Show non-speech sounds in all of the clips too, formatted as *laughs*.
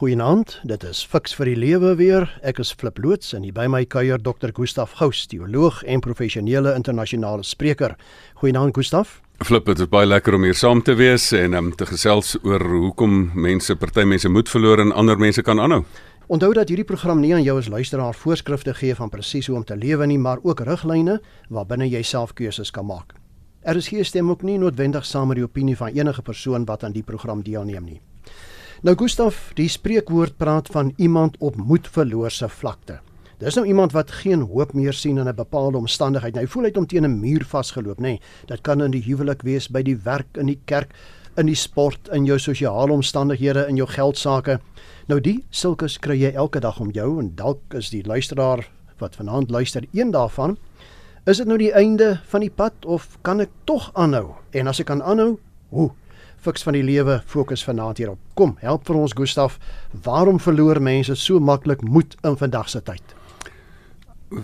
Goeienaand, dit is Fix vir die Lewe weer. Ek is Flip Loots en hier by my kuier Dr. Gustaf Gous, teoloog en professionele internasionale spreker. Goeienaand Gustaf. Flip, dit is baie lekker om hier saam te wees en om um, te gesels oor hoekom mense, party mense moed verloor en ander mense kan aanhou. Onthou dat hierdie program nie aan jou as luisteraar voorskrifte gee van presies hoe om te lewe nie, maar ook riglyne waarbinne jy self keuses kan maak. Er is hier stem ook nie noodwendig saam met die opinie van enige persoon wat aan die program deelneem nie. Nou Gustaf, die spreekwoord praat van iemand op moedverloorse vlakte. Dis nou iemand wat geen hoop meer sien in 'n bepaalde omstandigheid. Nou, hy voel hy het om teen 'n muur vasgeloop, nê. Nee, dit kan in die huwelik wees, by die werk, in die kerk, in die sport, in jou sosiale omstandighede, in jou geldsaake. Nou die sulkes kry jy elke dag om jou en dalk is die luisteraar wat vanaand luister een daarvan. Is dit nou die einde van die pad of kan ek tog aanhou? En as ek kan aanhou, hoe? Fiks van die lewe fokus vanaand hierop. Kom, help vir ons Gustaf. Waarom verloor mense so maklik moed in vandag se tyd?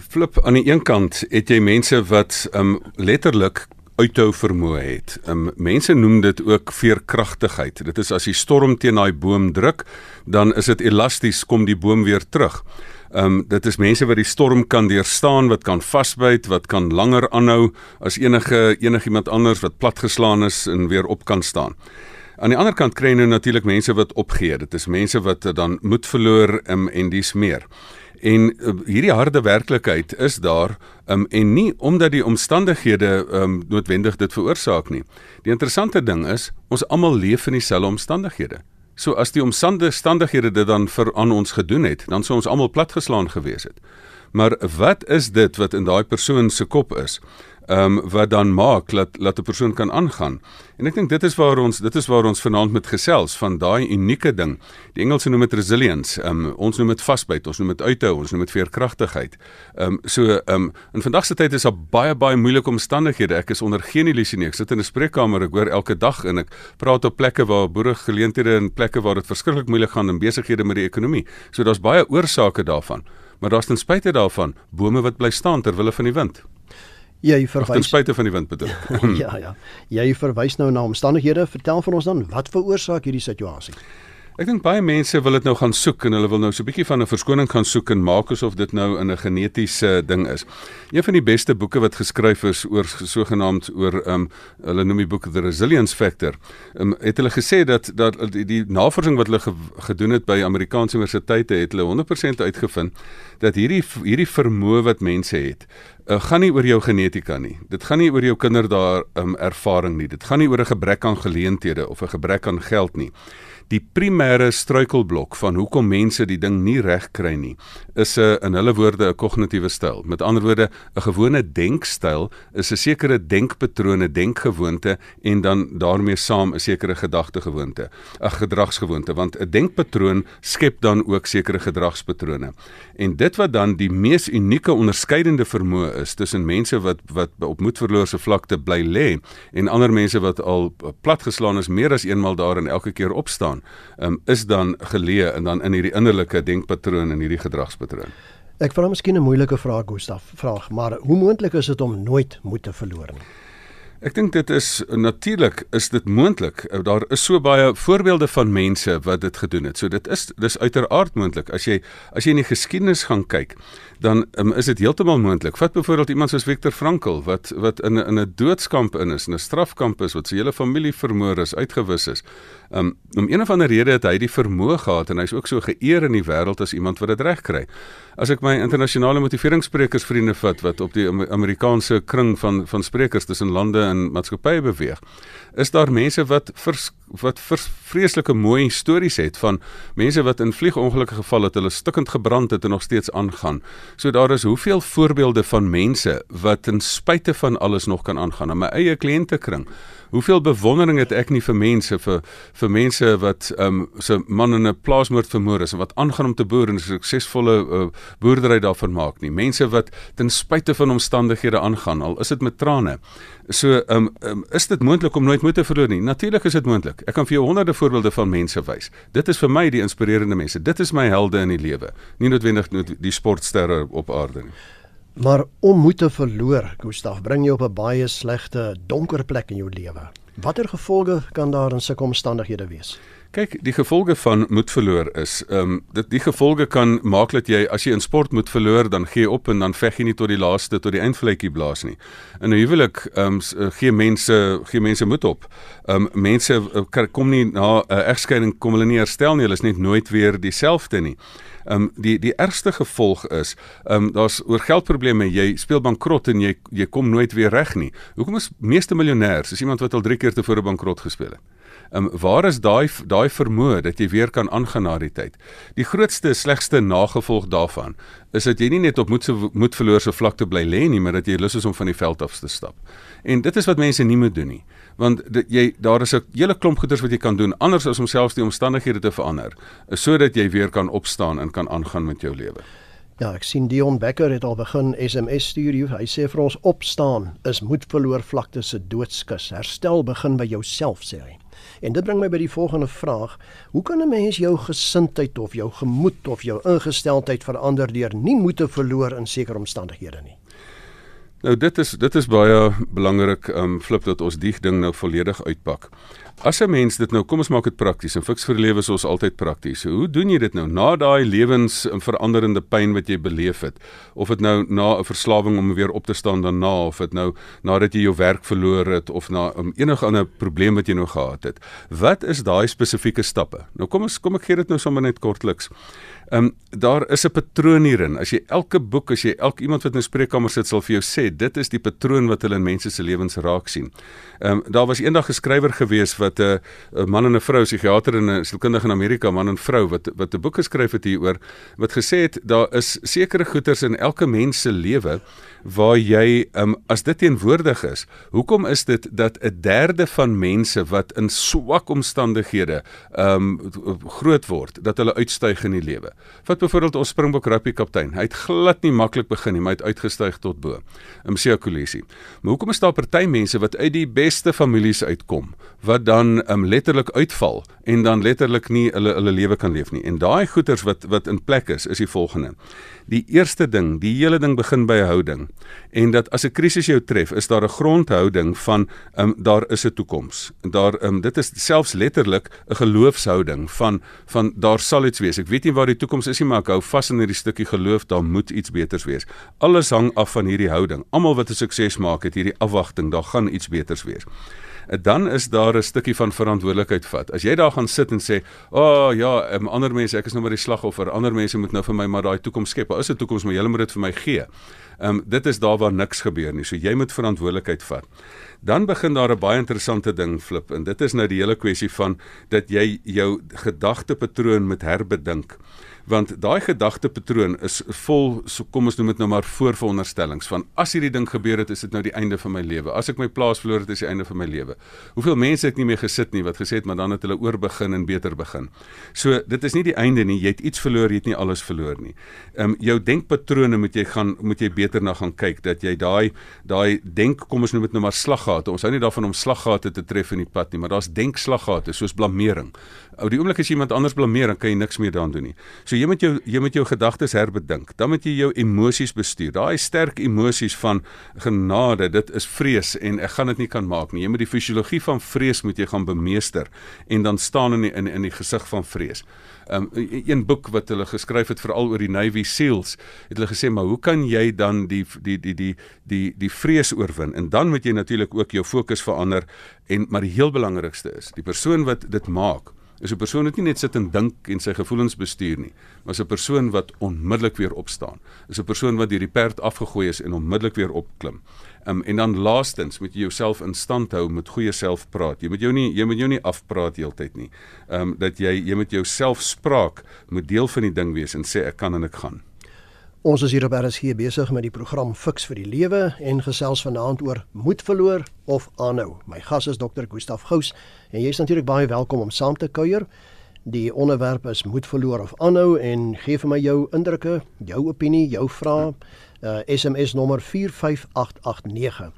Flip aan die een kant het jy mense wat um letterlik uithou vermoë het. Um mense noem dit ook veerkragtigheid. Dit is as die storm teen daai boom druk, dan is dit elasties kom die boom weer terug. Ehm um, dit is mense wat die storm kan deurstaan, wat kan vasbyt, wat kan langer aanhou as enige enigiemand anders wat platgeslaan is en weer op kan staan. Aan die ander kant kry jy nou natuurlik mense wat opgee. Dit is mense wat dan moed verloor um, en dis meer. En uh, hierdie harde werklikheid is daar um, en nie omdat die omstandighede um, noodwendig dit veroorsaak nie. Die interessante ding is ons almal leef in dieselfde omstandighede. So as die omstandighede dit dan vir aan ons gedoen het, dan sou ons almal platgeslaan gewees het. Maar wat is dit wat in daai persoon se kop is? Ehm um, wat dan maak dat dat 'n persoon kan aangaan. En ek dink dit is waar ons dit is waar ons vanaand met gesels van daai unieke ding. Die Engelse noem dit resilience. Ehm um, ons noem dit vasbyt, ons noem dit uithou, ons noem dit veerkragtigheid. Ehm um, so ehm um, in vandag se tyd is daar baie baie moeilike omstandighede. Ek is onder geen illusie nie. Ek sit in 'n spreekkamer, ek hoor elke dag en ek praat op plekke waar boere geleenthede en plekke waar dit verskriklik moeilik gaan in besighede met die ekonomie. So daar's baie oorsake daarvan. Maar daar's ten spyte daarvan bome wat bly staan ter wille van die wind. Jy verwys ten spyte van die wind bedoel. *laughs* ja ja. Jy verwys nou na omstandighede. Vertel vir ons dan wat veroorsaak hierdie situasie? Ek dink baie mense wil dit nou gaan soek en hulle wil nou so 'n bietjie van 'n verskoning gaan soek en maak asof dit nou in 'n genetiese ding is. Een van die beste boeke wat geskryf is oor sogenaamd oor ehm um, hulle noem die boek The Resilience Factor. Ehm um, het hulle gesê dat dat die, die navorsing wat hulle ge, gedoen het by Amerikaanse universiteite het hulle 100% uitgevind dat hierdie hierdie vermoë wat mense het uh, gaan nie oor jou genetika nie. Dit gaan nie oor jou kinderdae um, ervaring nie. Dit gaan nie oor 'n gebrek aan geleenthede of 'n gebrek aan geld nie die primêre struikelblok van hoekom mense die ding nie reg kry nie, is 'n in hulle woorde 'n kognitiewe styl. Met ander woorde, 'n gewone denkstyl is 'n sekere denkpatrone, denkgewoonte en dan daarmee saam 'n sekere gedagtegewoonte, 'n gedragsgewoonte, want 'n denkpatroon skep dan ook sekere gedragspatrone. En dit wat dan die mees unieke onderskeidende vermoë is tussen mense wat wat op moedverloorse vlakte bly lê en ander mense wat al platgeslaan is meer as eenmal daar en elke keer opstaan staan, um, is dan geleë en dan in hierdie innerlike denkpatroon en hierdie gedragspatroon. Ek vra miskien 'n moeilike vraag Gustaf, vraag, maar hoe moontlik is dit om nooit moed te verloor nie? Ek dink dit is natuurlik is dit moontlik. Daar is so baie voorbeelde van mense wat dit gedoen het. So dit is dis uiteraard moontlik. As jy as jy in die geskiedenis gaan kyk, dan um, is dit heeltemal moontlik. Vat byvoorbeeld iemand soos Viktor Frankl wat wat in 'n in 'n doodskamp in is, in 'n strafkamp is wat sy hele familie vermoor is, uitgewis is. Um om een of ander rede het hy die vermoë gehad en hy's ook so geëer in die wêreld as iemand wat dit reg kry. As ek my internasionale motiveringssprekers vriende vat wat op die Amerikaanse kring van van sprekers tussen lande en maatskappye beweeg, is daar mense wat vers, wat vers, vreeslike mooi stories het van mense wat in vliegongelukke geval het, hulle stikkend gebrand het en nog steeds aangaan. So daar is hoeveel voorbeelde van mense wat ten spyte van alles nog kan aangaan in my eie kliëntekring. Hoeveel bewondering het ek nie vir mense vir vir mense wat ehm um, se man in 'n plaasmoord vermoor is en wat aangaan om te boer en 'n suksesvolle uh, boerdery daarvan maak nie. Mense wat ten spyte van omstandighede aangaan, al is dit met trane. So ehm um, um, is dit moontlik om nooit moed te verloor nie? Natuurlik is dit moontlik. Ek kan vir jou honderde voorbeelde van mense wys. Dit is vir my die inspirerende mense. Dit is my helde in die lewe. Nie noodwendig die sportsterre op aarde nie. Maar om moed te verloor, Gustaf, bring jou op 'n baie slegte, donker plek in jou lewe. Watter gevolge kan daar in sulke omstandighede wees? Kyk, die gevolge van moed verloor is, ehm um, dit die gevolge kan maak dat jy as jy in sport moet verloor, dan gee op en dan veg jy nie tot die laaste tot die eindvletjie blaas nie. In 'n huwelik ehm um, gee mense gee mense moed op. Ehm um, mense uh, kom nie na 'n uh, egskeiding kom hulle nie herstel nie, hulle is net nooit weer dieselfde nie. Ehm um, die die ergste gevolg is ehm um, daar's oor geldprobleme, jy speel bankrot en jy jy kom nooit weer reg nie. Hoekom is meeste miljonêers is iemand wat al 3 keer tevore bankrot gespeel het? Ehm um, waar is daai daai vermoë dat jy weer kan aangaan na die tyd? Die grootste slegste nagevolg daarvan is dat jy nie net op moed moed verloor so vlakte bly lê nie, maar dat jy lus is om van die veld af te stap. En dit is wat mense nie moet doen nie want dit, jy daar is 'n hele klomp goeders wat jy kan doen anders as om selfs die omstandighede te verander sodat jy weer kan opstaan en kan aangaan met jou lewe. Ja, ek sien Dion Becker het al begin SMS stuur. Hy sê vir ons opstaan is moed verloor vlakte se doodskus. Herstel begin by jouself sê hy. En dit bring my by die volgende vraag: Hoe kan 'n mens jou gesindheid of jou gemoed of jou ingesteldheid verander deur nie moed te verloor in sekere omstandighede nie? Nou dit is dit is baie belangrik um flip dat ons die ding nou volledig uitpak. As 'n mens dit nou kom ons maak dit prakties en fiks vir lewe is ons altyd prakties. Hoe doen jy dit nou na daai lewensveranderende pyn wat jy beleef het? Of dit nou na 'n verslawing om weer op te staan daarna of dit nou nadat jy jou werk verloor het of na um, enige ander probleem wat jy nou gehad het. Wat is daai spesifieke stappe? Nou kom ons kom ek gee dit nou sommer net kortliks. Ehm um, daar is 'n patroon hierin. As jy elke boek, as jy elke iemand wat in 'n spreekkamer sit sal vir jou sê, dit is die patroon wat hulle in mense se lewens raak sien. Ehm um, daar was eendag 'n skrywer gewees wat 'n uh, man en 'n vrou, psigiater en 'n sielkundige in Amerika, man en vrou wat wat 'n boek geskryf het hieroor wat gesê het daar is sekere goeters in elke mens se lewe waar jy um, as dit teenwoordig is. Hoekom is dit dat 'n derde van mense wat in swak omstandighede um groot word, dat hulle uitstyg in die lewe? Vat byvoorbeeld ons Springbok rugby kaptein. Hy het glad nie maklik begin nie, maar hy het uitgestyg tot bo. Msia Kolisi. Maar hoekom is daar party mense wat uit die beste families uitkom wat dan um letterlik uitval en dan letterlik nie hulle hulle lewe kan leef nie. En daai goeters wat wat in plek is, is die volgende. Die eerste ding, die hele ding begin by houding. En dat as 'n krisis jou tref, is daar 'n grondhouding van ehm um, daar is 'n toekoms. Daar ehm um, dit is selfs letterlik 'n geloofshouding van van daar sal iets wees. Ek weet nie waar die toekoms is nie, maar ek hou vas in hierdie stukkie geloof, daar moet iets beters wees. Alles hang af van hierdie houding. Almal wat 'n sukses maak, het hierdie afwagting, daar gaan iets beters wees dan is daar 'n stukkie van verantwoordelikheid vat. As jy daar gaan sit en sê, "O oh, ja, um, ander mense, ek is nou maar die slagoffer. Ander mense moet nou vir my maar daai toekoms skep. Daar is 'n toekoms, maar julle moet dit vir my gee." Ehm um, dit is daar waar niks gebeur nie. So jy moet verantwoordelikheid vat. Dan begin daar 'n baie interessante ding flip en dit is nou die hele kwessie van dat jy jou gedagtepatroon moet herbedink want daai gedagtepatroon is vol so kom ons noem dit nou maar voorveronderstellings van as hierdie ding gebeur het is dit nou die einde van my lewe. As ek my plaas verloor het is die einde van my lewe. Hoeveel mense het nie meer gesit nie wat gesê het maar dan het hulle oorbegin en beter begin. So dit is nie die einde nie. Jy het iets verloor jy het nie alles verloor nie. Ehm um, jou denkpatrone moet jy gaan moet jy beter na gaan kyk dat jy daai daai denk kom ons noem dit nou maar slaggate. Ons hou nie daarvan om slaggate te tref in die pad nie maar daar's denkslaggate soos blameering ou die oomblik as iemand anders blameer dan kan jy niks meer daaraan doen nie. So jy moet jou jy moet jou gedagtes herbedink. Dan moet jy jou emosies bestuur. Daai sterk emosies van genade, dit is vrees en ek gaan dit nie kan maak nie. Jy moet die fisiologie van vrees moet jy gaan bemeester en dan staan in die, in in die gesig van vrees. Um een boek wat hulle geskryf het veral oor die Navy Seals, het hulle gesê maar hoe kan jy dan die die die die die die vrees oorwin? En dan moet jy natuurlik ook jou fokus verander en maar die heel belangrikste is, die persoon wat dit maak is 'n persoon wat nie net sit en dink en sy gevoelens bestuur nie, maar is 'n persoon wat onmiddellik weer opstaan. Is 'n persoon wat deur die perd afgegooi is en onmiddellik weer opklim. Um, en dan laastens moet jy jouself in stand hou met goeie selfpraat. Jy moet jou nie jy moet jou nie afpraat heeltyd nie. Ehm um, dat jy jy moet jou selfspraak moet deel van die ding wees en sê ek kan en ek gaan. Ons is hier op RSG besig met die program Fix vir die Lewe en gesels vanaand oor moed verloor of aanhou. My gas is Dr. Gustaf Gous en jy is natuurlik baie welkom om saam te kuier. Die onderwerp is moed verloor of aanhou en gee vir my jou indrukke, jou opinie, jou vrae. Uh, SMS nommer 45889.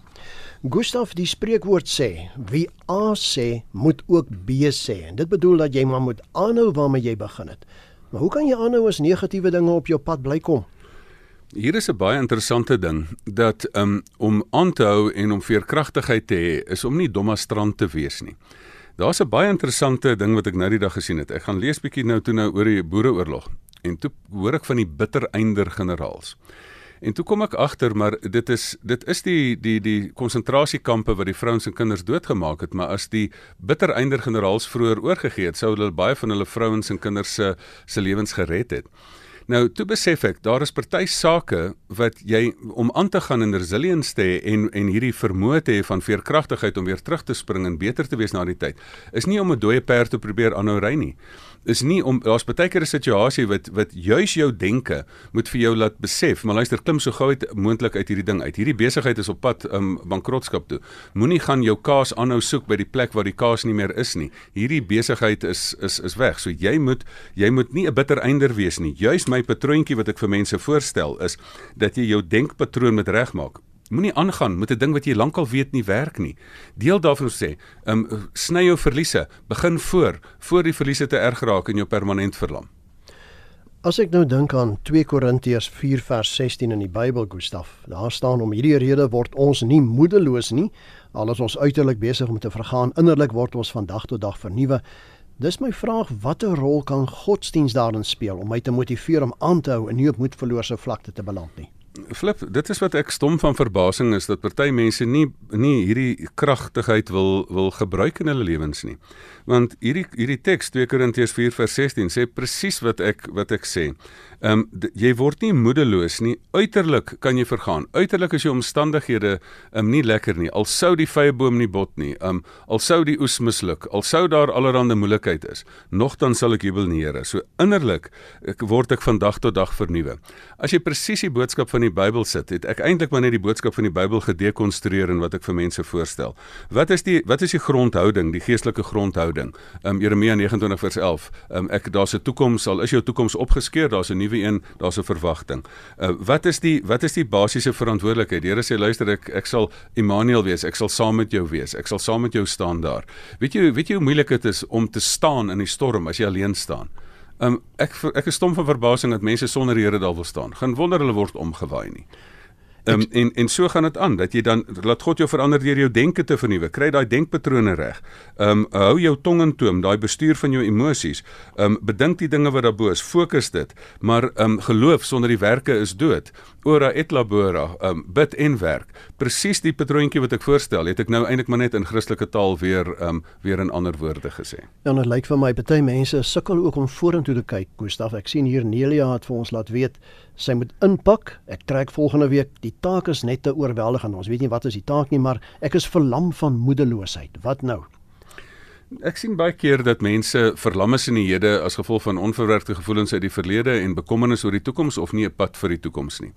Gustaf, die spreekwoord sê, wie A sê, moet ook B sê. En dit bedoel dat jy maar moet aanhou waarmee jy begin het. Maar hoe kan jy aanhou as negatiewe dinge op jou pad bly kom? Hier is 'n baie interessante ding dat um, om aan te hou en om veerkragtigheid te hê is om nie domma strand te wees nie. Daar's 'n baie interessante ding wat ek nou die dag gesien het. Ek gaan lees bietjie nou toe nou oor die boereoorlog en toe hoor ek van die bittereinder generaals. En toe kom ek agter maar dit is dit is die die die konsentrasiekampe wat die vrouens en kinders doodgemaak het, maar as die bittereinder generaals vroeër oorgegee het, sou hulle baie van hulle vrouens en kinders se se lewens gered het. Nou, toe besef ek, daar is party sake wat jy om aan te gaan in resilience te hê en en hierdie vermoë te hê van veerkragtigheid om weer terug te spring en beter te wees na die tyd, is nie om 'n dooie perd te probeer aanhou ry nie is nie om daar's baie keer 'n situasie wat wat juis jou denke moet vir jou laat besef, maar luister, klim so gou uit moontlik uit hierdie ding uit. Hierdie besigheid is op pad um bankrotskap toe. Moenie gaan jou kaas aanhou soek by die plek waar die kaas nie meer is nie. Hierdie besigheid is is is weg. So jy moet jy moet nie 'n bitter einder wees nie. Juis my patroontjie wat ek vir mense voorstel is dat jy jou denkpatroon moet regmaak. Moenie aangaan met 'n ding wat jy lankal weet nie werk nie. Deel daarvan sê, ehm um, sny jou verliese, begin voor voor die verliese te erg raak en jou permanent verlam. As ek nou dink aan 2 Korintiërs 4 vers 16 in die Bybel, Gustaf, daar staan om hierdie rede word ons nie moedeloos nie, al is ons uiterlik besig om te vergaan, innerlik word ons van dag tot dag vernuwe. Dis my vraag, watter rol kan godsdiens daarin speel om my te motiveer om aan te hou en nie op moedverlose vlakte te beland nie? Flip, dit is wat ek stom van verbasing is dat party mense nie nie hierdie kragtigheid wil wil gebruik in hulle lewens nie. Want hierdie hierdie teks 2 Korintiërs 4:16 sê presies wat ek wat ek sê. Ehm um, jy word nie moedeloos nie. Uiterlik kan jy vergaan. Uiterlik is jou omstandighede ehm um, nie lekker nie. Al sou die vyeboom nie bot nie. Ehm um, al sou die oes misluk, al sou daar allerlei moeilikheid is, nogtans sal ek jubel in die Here. So innerlik ek word ek van dag tot dag vernuwe. As jy presies die boodskap van die Bybel sit, het ek eintlik maar net die boodskap van die Bybel gedekonstrueer en wat ek vir mense voorstel. Wat is die wat is die grondhouding, die geestelike grondhouding? Ehm um, Jeremia 29 vers 11. Ehm um, ek daar's 'n toekoms, al is jou toekoms opgeskeur, daar's 'n nuwe een, daar's 'n verwagting. Uh wat is die wat is die basiese verantwoordelikheid? Here sê luister ek ek sal Immanuel wees, ek sal saam met jou wees. Ek sal saam met jou staan daar. Weet jy weet jy hoe moeilik dit is om te staan in die storm as jy alleen staan? Um ek ek is stom van verbasing dat mense sonder die Here daar wil staan. Geen wonder hulle word omgewaai nie. Um, en en so gaan dit aan dat jy dan laat God jou verander deur jou denke te vernuwe. Kry daai denkpatrone reg. Ehm um, hou jou tong in toom, daai bestuur van jou emosies. Ehm um, bedink die dinge wat daarbo is, fokus dit. Maar ehm um, geloof sonder die werke is dood. Ora et labora, ehm um, bid en werk. Presies die patroontjie wat ek voorstel, het ek nou eintlik maar net in Christelike taal weer ehm um, weer in ander woorde gesê. Ja, dit lyk vir my baie mense sukkel ook om vorentoe te kyk. Gustaf, ek sien hier Nelia het vir ons laat weet sy moet inpak. Ek trek volgende week. Die taak is net te oorweldigend. Ons weet nie wat is die taak nie, maar ek is verlam van moedeloosheid. Wat nou? Ek sien baie keer dat mense verlam is in die hede as gevolg van onverwerkte gevoelens uit die verlede en bekommernis oor die toekoms of nie 'n pad vir die toekoms nie.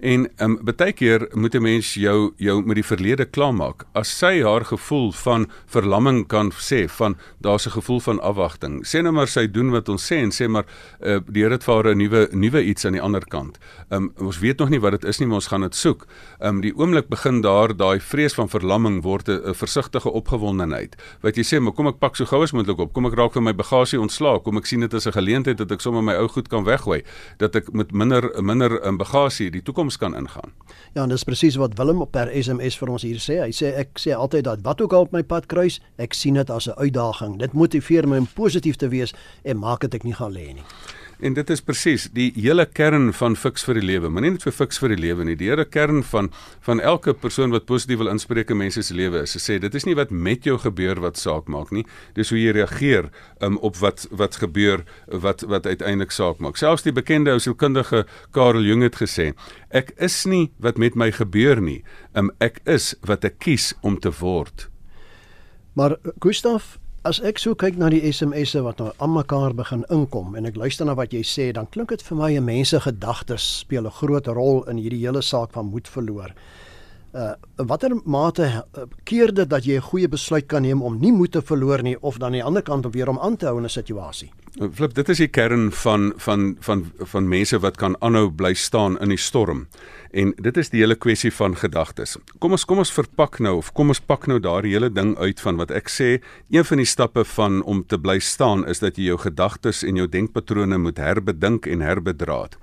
En ehm um, baie keer moet 'n mens jou jou met die verlede klaarmaak. As sy haar gevoel van verlamming kan sê van daar's 'n gevoel van afwagting. Sê nou maar sy doen wat ons sê en sê maar uh, die Here het vir haar 'n nuwe nuwe iets aan die ander kant. Ehm um, ons weet nog nie wat dit is nie, maar ons gaan dit soek. Ehm um, die oomblik begin daar daai vrees van verlamming word 'n versigtige opgewondenheid. Wat jy sê, maar kom ek pak so gou as moontlik op. Kom ek raak van my bagasie ontslaak. Kom ek sien dit as 'n geleentheid dat ek sommer my ou goed kan weggooi. Dat ek met minder minder in um, bagasie die toekoms toekoms kan ingaan. Ja, en dis presies wat Willem op per SMS vir ons hier sê. Hy sê ek sê altyd dat wat ook al op my pad kruis, ek sien dit as 'n uitdaging. Dit motiveer my om positief te wees en maak dit ek nie gaan lê nie. En dit is presies die hele kern van fiks vir die lewe. Maar nie net vir fiks vir die lewe nie, die hele kern van van elke persoon wat positief wil inspreek in mense se lewe is. Sy sê dit is nie wat met jou gebeur wat saak maak nie, dis hoe jy reageer um, op wat wat gebeur wat wat uiteindelik saak maak. Selfs die bekende sielkundige Karel Jung het gesê, ek is nie wat met my gebeur nie, um, ek is wat ek kies om te word. Maar Gustaf, As ek so kyk na die SMS'e wat nou aan mekaar begin inkom en ek luister na wat jy sê, dan klink dit vir my 'n mense gedagtes speel 'n groot rol in hierdie hele saak van moed verloor. Uh watter mate uh, keer dit dat jy 'n goeie besluit kan neem om nie moed te verloor nie of dan aan die ander kant om weer om aan te hou in 'n situasie? Flip, dit is die kern van van van van mense wat kan aanhou bly staan in die storm. En dit is die hele kwessie van gedagtes. Kom ons kom ons verpak nou of kom ons pak nou daardie hele ding uit van wat ek sê, een van die stappe van om te bly staan is dat jy jou gedagtes en jou denkpatrone moet herbedink en herbedraad.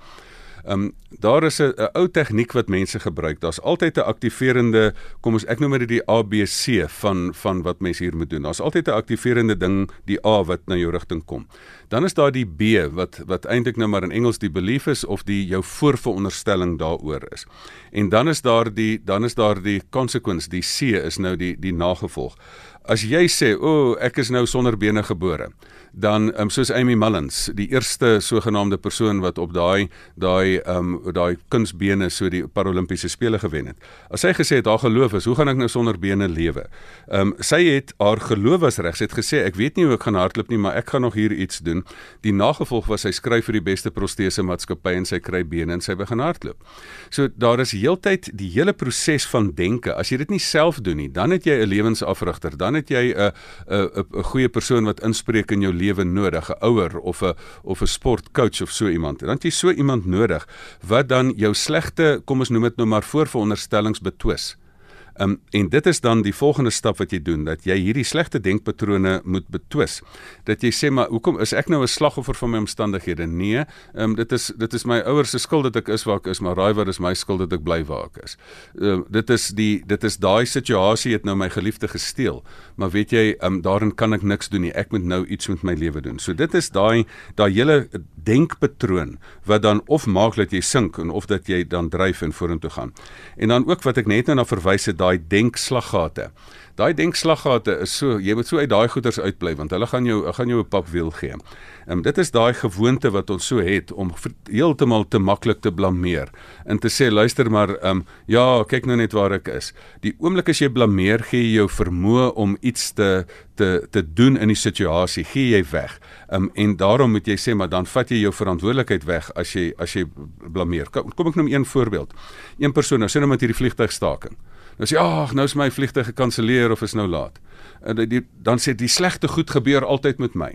Ehm um, daar is 'n ou tegniek wat mense gebruik. Daar's altyd 'n aktiverende, kom ons ek noem dit die ABC van van wat mense hier moet doen. Daar's altyd 'n aktiverende ding, die A wat na jou rigting kom. Dan is daar die B wat wat eintlik nou maar in Engels die belief is of die jou voorveronderstelling daaroor is. En dan is daar die dan is daar die consequence, die C is nou die die nagevolg. As jy sê, "O, oh, ek is nou sonder bene gebore." Dan um, soos Amy Mullins, die eerste sogenaamde persoon wat op daai daai um daai kunsbene so die paralimpiese spele gewen het. As sy gesê het haar geloof is, hoe gaan ek nou sonder bene lewe? Um sy het haar geloof was reg. Sy het gesê ek weet nie hoe ek gaan hardloop nie, maar ek gaan nog hier iets doen. Die nagevolg was sy skryf vir die beste protese maatskappy en sy kry bene en sy begin hardloop. So daar is heeltyd die hele proses van denke. As jy dit nie self doen nie, dan het jy 'n lewensafrigter, dan het jy 'n 'n 'n goeie persoon wat inspreek in jou lewe nodig, 'n ouer of 'n of 'n sportcoach of so iemand. Dan het jy so iemand nodig wat dan jou slegte, kom ons noem dit nou maar voorveronderstellings betwis. Um, en dit is dan die volgende stap wat jy doen dat jy hierdie slegte denkpatrone moet betwis. Dat jy sê maar hoekom is ek nou 'n slagoffer van my omstandighede? Nee, um, dit is dit is my ouers se skuld dat ek is waar ek is, maar raai wat is my skuld dat ek bly waar ek is. Um, dit is die dit is daai situasie het nou my geliefde gesteel. Maar weet jy, um, daarin kan ek niks doen nie. Ek moet nou iets met my lewe doen. So dit is daai daai hele denkpatroon wat dan of maak dat jy sink en of dat jy dan dryf en vorentoe gaan. En dan ook wat ek net nou na verwys het daai denkslaggate. Daai denkslaggate is so, jy moet so uit daai goeters uitbly want hulle gaan jou gaan jou 'n pap wiel gee. Ehm um, dit is daai gewoonte wat ons so het om heeltemal te maklik te blameer en te sê luister maar ehm um, ja, kyk nou net waar ek is. Die oomblik as jy blameer, gee jy jou vermoë om iets te te te doen in die situasie, gee jy weg. Ehm um, en daarom moet jy sê maar dan vat jy jou verantwoordelikheid weg as jy as jy blameer. Kom, kom ek noem een voorbeeld. Een persoon, nou sien nou met hierdie vliegtuigstaking. Nou sê ag, nou is my vliegtuig gekanselleer of is nou laat. En die, dan sê die slegte goed gebeur altyd met my.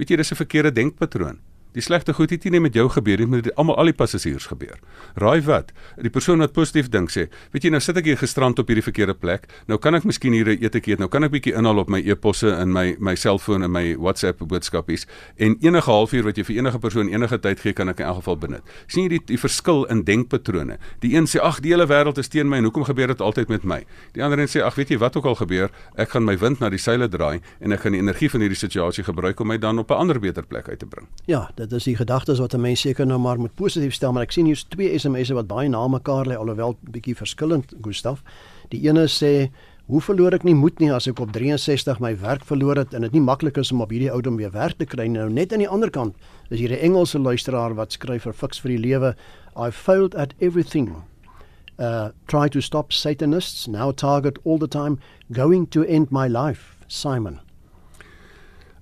Weet jy dis 'n verkeerde denkpatroon. Die slegte goed het nie net met jou gebeur nie, maar dit almal al die passasiers gebeur. Raai wat? Die persoon wat positief dink sê, weet jy nou sit ek hier gisterand op hierdie verkeerde plek. Nou kan ek miskien hier 'n eetjie eet. Nou kan ek bietjie inhaal op my e-posse en my my selfoon en my WhatsApp boodskapies en enige halfuur wat jy vir enige persoon enige tyd gee, kan ek in elk geval benut. sien jy die die verskil in denkpatrone? Die een sê ag, die hele wêreld is teen my en hoekom gebeur dit altyd met my? Die ander een sê ag, weet jy wat ook al gebeur, ek gaan my wind na die seile draai en ek gaan die energie van hierdie situasie gebruik om my dan op 'n ander beter plek uit te bring. Ja, dit is die gedagtes wat 'n mens seker nou maar moet positief stel, maar ek sien hier's twee SMS'e wat baie na mekaar lê alhoewel bietjie verskillend, Gustaf. Die ene sê Hoe verloor ek nie moed nie as ek op 63 my werk verloor het en dit nie maklik is om op hierdie ouderdom weer werk te kry nou net aan die ander kant is hier 'n Engelse luisteraar wat skryf vir fiks vir die lewe I failed at everything. Uh try to stop satanists now target all the time going to end my life Simon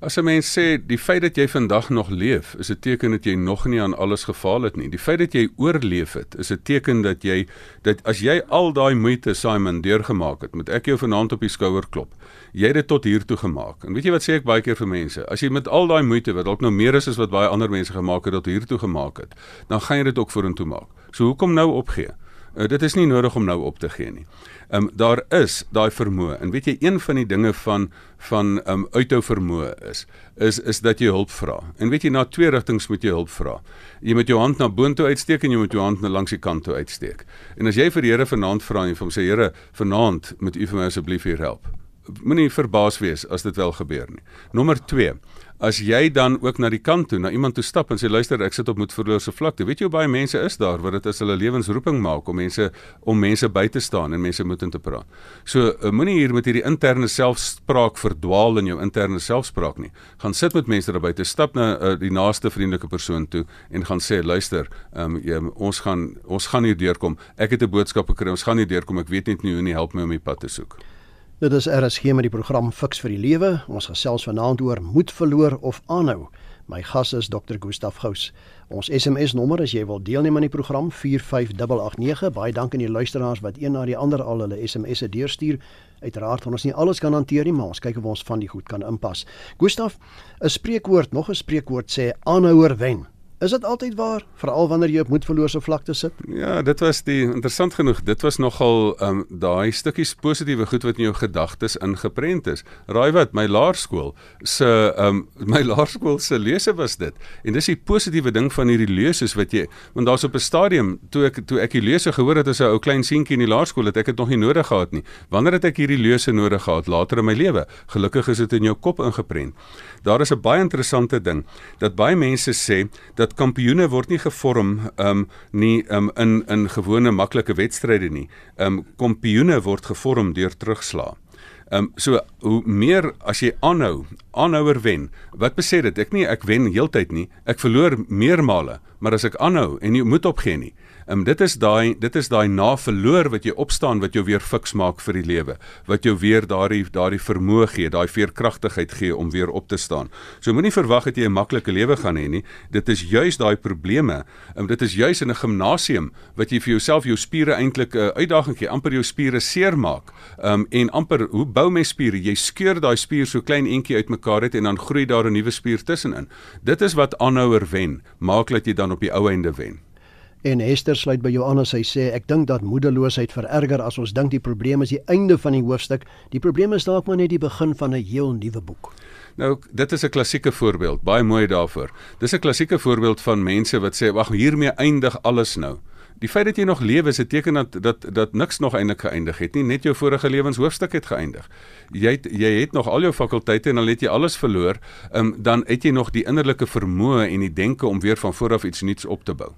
As 'n mens sê die feit dat jy vandag nog leef, is 'n teken dat jy nog nie aan alles gefaal het nie. Die feit dat jy oorleef het, is 'n teken dat jy dat as jy al daai moeite Simon deurgemaak het, moet ek jou vanaand op die skouer klop. Jy het dit tot hier toe gemaak. En weet jy wat sê ek baie keer vir mense? As jy met al daai moeite wat dalk nou meer is as wat baie ander mense gemaak het tot hier toe gemaak het, dan gaan jy dit ook vorentoe maak. So hoekom nou opgee? Uh, dit is nie nodig om nou op te gee nie. Ehm um, daar is daai vermoë. En weet jy een van die dinge van van ehm um, uithou vermoë is is is dat jy hulp vra. En weet jy na twee rigtings moet jy hulp vra. Jy moet jou hand na boontoe uitsteek en jy moet jou hand na langs die kant toe uitsteek. En as jy vir die Here vanaand vra en vir hom sê Here, vanaand moet U vir my asseblief hier help. Moenie verbaas wees as dit wel gebeur nie. Nommer 2 as jy dan ook na die kant toe na iemand toe stap en sê luister ek sit op moet verloorse vlakte. Weet jy hoe baie mense is daar wat dit as hulle lewensroeping maak om mense om mense by te staan en mense moet in te praat? So uh, moenie hier met hierdie interne selfspraak verdwaal in jou interne selfspraak nie. Gaan sit met mense daar buite stap na uh, die naaste vriendelike persoon toe en gaan sê luister um, jy, ons gaan ons gaan hier deurkom. Ek het 'n boodskap gekry ons gaan hier deurkom. Ek weet net nie hoe nie. Help my om die pad te soek Dit is RSG met die program Fix vir die Lewe. Ons gesels vanaand oor moed verloor of aanhou. My gas is Dr. Gustaf Gous. Ons SMS nommer as jy wil deelneem aan die program 45889. Baie dankie aan die luisteraars wat een na die ander al hulle SMS'e deurstuur. Uiteraard kan ons nie alles kan hanteer nie, maar ons kyk of ons van die goed kan inpas. Gustaf, 'n spreekwoord, nog 'n spreekwoord sê aanhouer wen. Is dit altyd waar, veral wanneer jy op moedverlose vlakte sit? Ja, dit was die interessant genoeg. Dit was nogal ehm um, daai stukkies positiewe goed wat in jou gedagtes ingeprent is. Raai wat, my laerskool se ehm um, *laughs* my laerskool se lese was dit. En dis die positiewe ding van hierdie leuses wat jy want daar's op 'n stadium toe ek toe ek die leuse gehoor het as 'n ou klein seentjie in die laerskool het ek dit nog nie nodig gehad nie. Wanneer het ek hierdie leuse nodig gehad later in my lewe? Gelukkig is dit in jou kop ingeprent. Daar is 'n baie interessante ding dat baie mense sê dat dat kampioene word nie gevorm um nie um in in gewone maklike wedstryde nie. Um kampioene word gevorm deur terugslag. Um so hoe meer as jy aanhou, aanhouer wen. Wat besê dit? Ek nie ek wen heeltyd nie. Ek verloor meermale, maar as ek aanhou en jy moet opgee nie. Um dit is daai dit is daai na verloor wat jy opstaan wat jou weer fiks maak vir die lewe, wat jou weer daardie daardie vermoë gee, daai veerkragtigheid gee om weer op te staan. So moenie verwag dat jy 'n maklike lewe gaan hê nie. Dit is juis daai probleme. Um dit is juis in 'n gimnasium wat jy vir jouself jou spiere eintlik 'n uh, uitdaging gee, amper jou spiere seermaak. Um en amper hoe bou mens spiere? Jy skeur daai spier so klein entjie uitmekaar uit en dan groei daar 'n nuwe spier tussenin. Dit is wat aanhouer wen, maak dat jy dan op die ou einde wen. En Hester sluit by jou aan as hy sê ek dink dat moedeloosheid vererger as ons dink die probleem is die einde van die hoofstuk. Die probleem is dalk maar net die begin van 'n heel nuwe boek. Nou, dit is 'n klassieke voorbeeld, baie mooi daarvoor. Dis 'n klassieke voorbeeld van mense wat sê wag, hiermee eindig alles nou. Die feit dat jy nog lewe is 'n teken dat dat dat niks nog eintlik geëindig het nie, net jou vorige lewenshoofstuk het geëindig. Jy het, jy het nog al jou fakulteite en dan het jy alles verloor, um, dan het jy nog die innerlike vermoë en die denke om weer van voor af iets nuuts op te bou.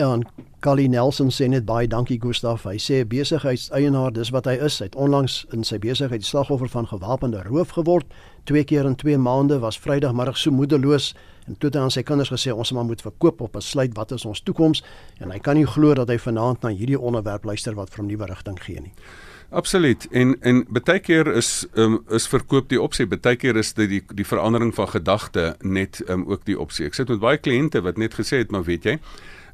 Ja, en Kali Nelson sê net baie dankie Gustaf. Hy sê besigheidseienaar, dis wat hy is. Hy het onlangs in sy besigheid slagoffer van gewapende roof geword. Twee keer in 2 maande was Vrydagmiddag so moedeloos en toe het hy aan sy kinders gesê ons maar moet verkoop op 'n sluit wat is ons toekoms en hy kan nie glo dat hy vanaand na hierdie onderwerp luister wat vir hom nuwe rigting gee nie. Absoluut. En en baie keer is um, is verkoop die opsie. Baie keer is dit die die verandering van gedagte net um, ook die opsie. Ek sit met baie kliënte wat net gesê het, maar weet jy,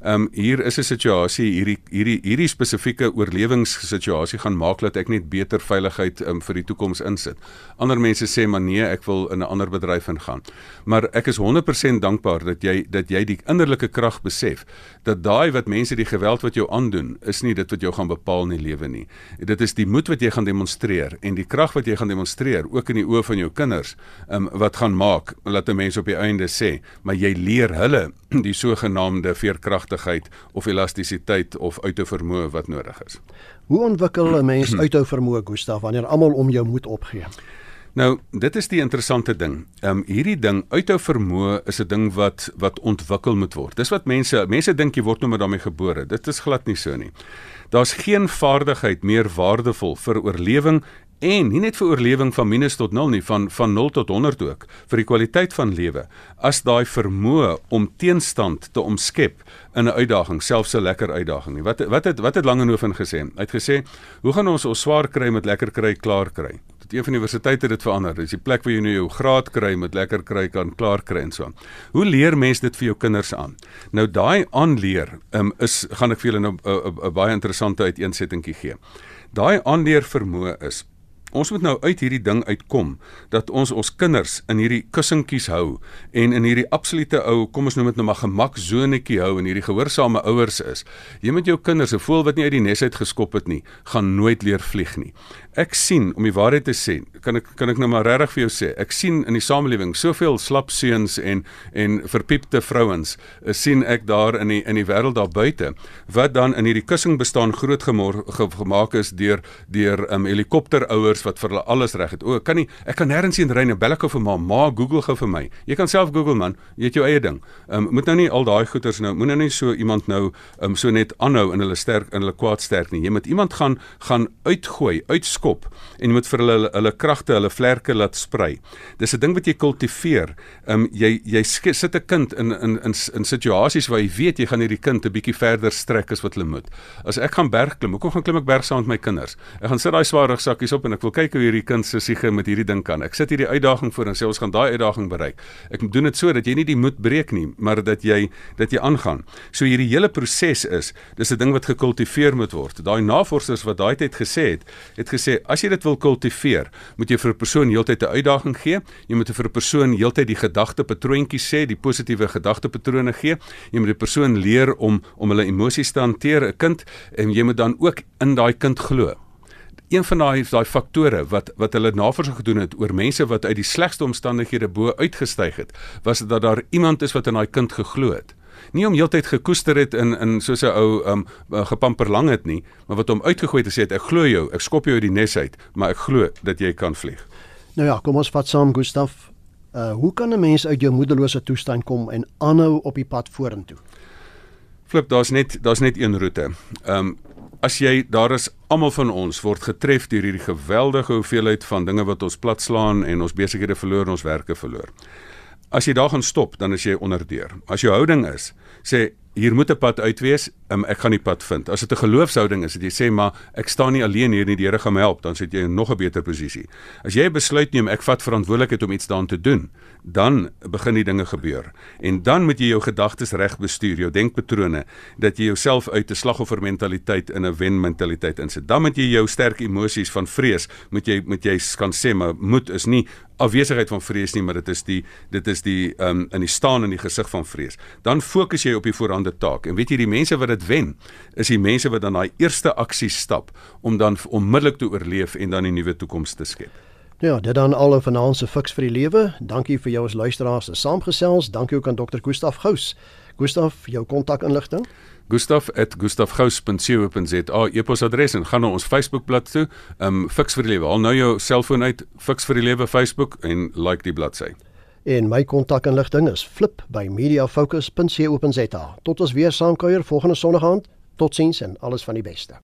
um, hier is 'n situasie hierdie hierdie hierdie spesifieke oorlewingssituasie gaan maak dat ek net beter veiligheid um, vir die toekoms insit. Ander mense sê maar nee, ek wil in 'n ander bedryf ingaan. Maar ek is 100% dankbaar dat jy dat jy die innerlike krag besef dat daai wat mense die geweld wat jou aandoen is nie dit wat jou gaan bepaal in die lewe nie. Dit is die moed wat jy gaan demonstreer en die krag wat jy gaan demonstreer ook in die oë van jou kinders um, wat gaan maak dat 'n mens op die einde sê, maar jy leer hulle die sogenaamde veerkrag veerkragtigheid of elastisiteit of uithou vermoë wat nodig is. Hoe ontwikkel 'n mens *clears throat* uithou vermoë, Gustaf, wanneer almal om jou moet opgee? Nou, dit is die interessante ding. Ehm um, hierdie ding uithou vermoë is 'n ding wat wat ontwikkel moet word. Dis wat mense mense dink jy word net met daarmee gebore. Dit is glad nie so nie. Daar's geen vaardigheid meer waardevol vir oorlewing en nie net vir oorlewing van minus tot 0 nie, van van 0 tot 100 ook, vir die kwaliteit van lewe. As daai vermoë om teenstand te omskep in 'n uitdaging, selfs 'n lekker uitdaging nie. Wat wat het wat het Langehoven gesê? Hy het gesê, "Hoe gaan ons ons swaar kry met lekker kry klaar kry?" Dit een van die universiteite dit verander. Dis die plek waar jy nou jou graad kry met lekker kry kan klaar kry en so. Hoe leer mense dit vir jou kinders aan? Nou daai aanleer um, is gaan ek vir julle nou 'n baie interessante uiteensettingkie gee. Daai aanleer vermoë is Ons moet nou uit hierdie ding uitkom dat ons ons kinders in hierdie kussentjies hou en in hierdie absolute ou, kom ons noem dit nou maar gemaksonetjie hou en hierdie gehoorsame ouers is. Jy met jou kinders, 'n voël wat nie uit die nes uit geskop het nie, gaan nooit leer vlieg nie ek sien om die waarheid te sê, kan ek kan ek nou maar regtig vir jou sê, ek sien in die samelewing soveel slap seuns en en verpiepte vrouens, eh, sien ek daar in die in die wêreld daar buite wat dan in hierdie kussing bestaan groot gemor, ge, gemaak is deur deur um, helikopterouers wat vir hulle alles reg het. O, kan nie ek kan nêrens sien ry nou bel ek gou vir ma, ma Google gou vir my. Jy kan self Google man, jy het jou eie ding. Um, moet nou nie al daai goeters nou, moet nou nie so iemand nou um, so net aanhou in hulle sterk in hulle kwaad sterk nie. Jy moet iemand gaan gaan uitgooi, uitskop kop en jy moet vir hulle hulle kragte, hulle vlerke laat sprei. Dis 'n ding wat jy kultiveer. Ehm um, jy jy sit 'n kind in in in in situasies waar jy weet jy gaan hierdie kind 'n bietjie verder strek as wat hulle moet. As ek gaan berg klim, hoekom gaan klim ek berg saam met my kinders? Ek gaan sit daai swaar rugsakkies op en ek wil kyk hoe hierdie kind se siege met hierdie ding kan. Ek sit hierdie uitdaging voor en sê ons gaan daai uitdaging bereik. Ek doen dit so dat jy nie die moed breek nie, maar dat jy dat jy aangaan. So hierdie hele proses is, dis 'n ding wat gekultiveer moet word. Daai navorsers wat daai tyd gesê het, het gesê sê as jy dit wil kultiveer, moet jy vir 'n persoon heeltyd 'n uitdaging gee. Jy moet vir 'n persoon heeltyd die gedagtepatroontjies sê, die positiewe gedagtepatrone gee. Jy moet die persoon leer om om hulle emosies te hanteer, 'n kind, en jy moet dan ook in daai kind glo een van daai daai faktore wat wat hulle navorsing gedoen het oor mense wat uit die slegste omstandighede bo uitgestyg het, was dat daar iemand is wat in daai kind geglo het. Nie om heeltyd gekoester het in in soos 'n ou um gepamper lang het nie, maar wat hom uitgegooi het en sê het, ek glo jou, ek skop jou uit die nes uit, maar ek glo dat jy kan vlieg. Nou ja, kom ons vat saam Gustaf. Uh hoe kan 'n mens uit jou moederlose toestand kom en aanhou op die pad vorentoe? Flip, daar's net daar's net een roete. Um as jy daar is almal van ons word getref deur hierdie geweldige hoeveelheid van dinge wat ons platslaan en ons besighede verloor en ons werke verloor. As jy daar gaan stop, dan is jy onderdeur. As jou houding is, sê hier moet 'n pad uitwees, um, ek gaan die pad vind. As dit 'n geloofshouding is, dat jy sê maar ek staan nie alleen hier nie, die Here gaan my help, dan sit jy in nog 'n beter posisie. As jy besluit neem ek vat verantwoordelikheid om iets daaraan te doen, dan begin die dinge gebeur. En dan moet jy jou gedagtes reg bestuur, jou denkpatrone, dat jy jouself uit 'n slagoffermentaliteit in 'n wenmentaliteit insit. Dan moet jy jou sterk emosies van vrees, moet jy moet jy kan sê maar moed is nie afwesigheid van vrees nie, maar dit is die dit is die um in die staan in die gesig van vrees. Dan fokus jy op die voorhande taak. En weet jy die mense wat dit wen, is die mense wat dan daai eerste aksie stap om dan onmiddellik te oorleef en dan 'n nuwe toekoms te skep. Ja, dit dan al vanaand fiks vir die lewe. Dankie vir jou as luisteraars se saamgesels. Dankie ook aan Dr. Gustaf Gous. Gustaf, jou kontakinligting? gustaf@gustafgous.co.za e-posadres en gaan na ons Facebookblad toe. Um fiks vir die lewe. Haal nou jou selfoon uit, fiks vir die lewe Facebook en like die bladsy. En my kontakinligting is flip by mediafocus.co.za. Tot ons weer saamkuier volgende Sondag aand. Totsiens en alles van die beste.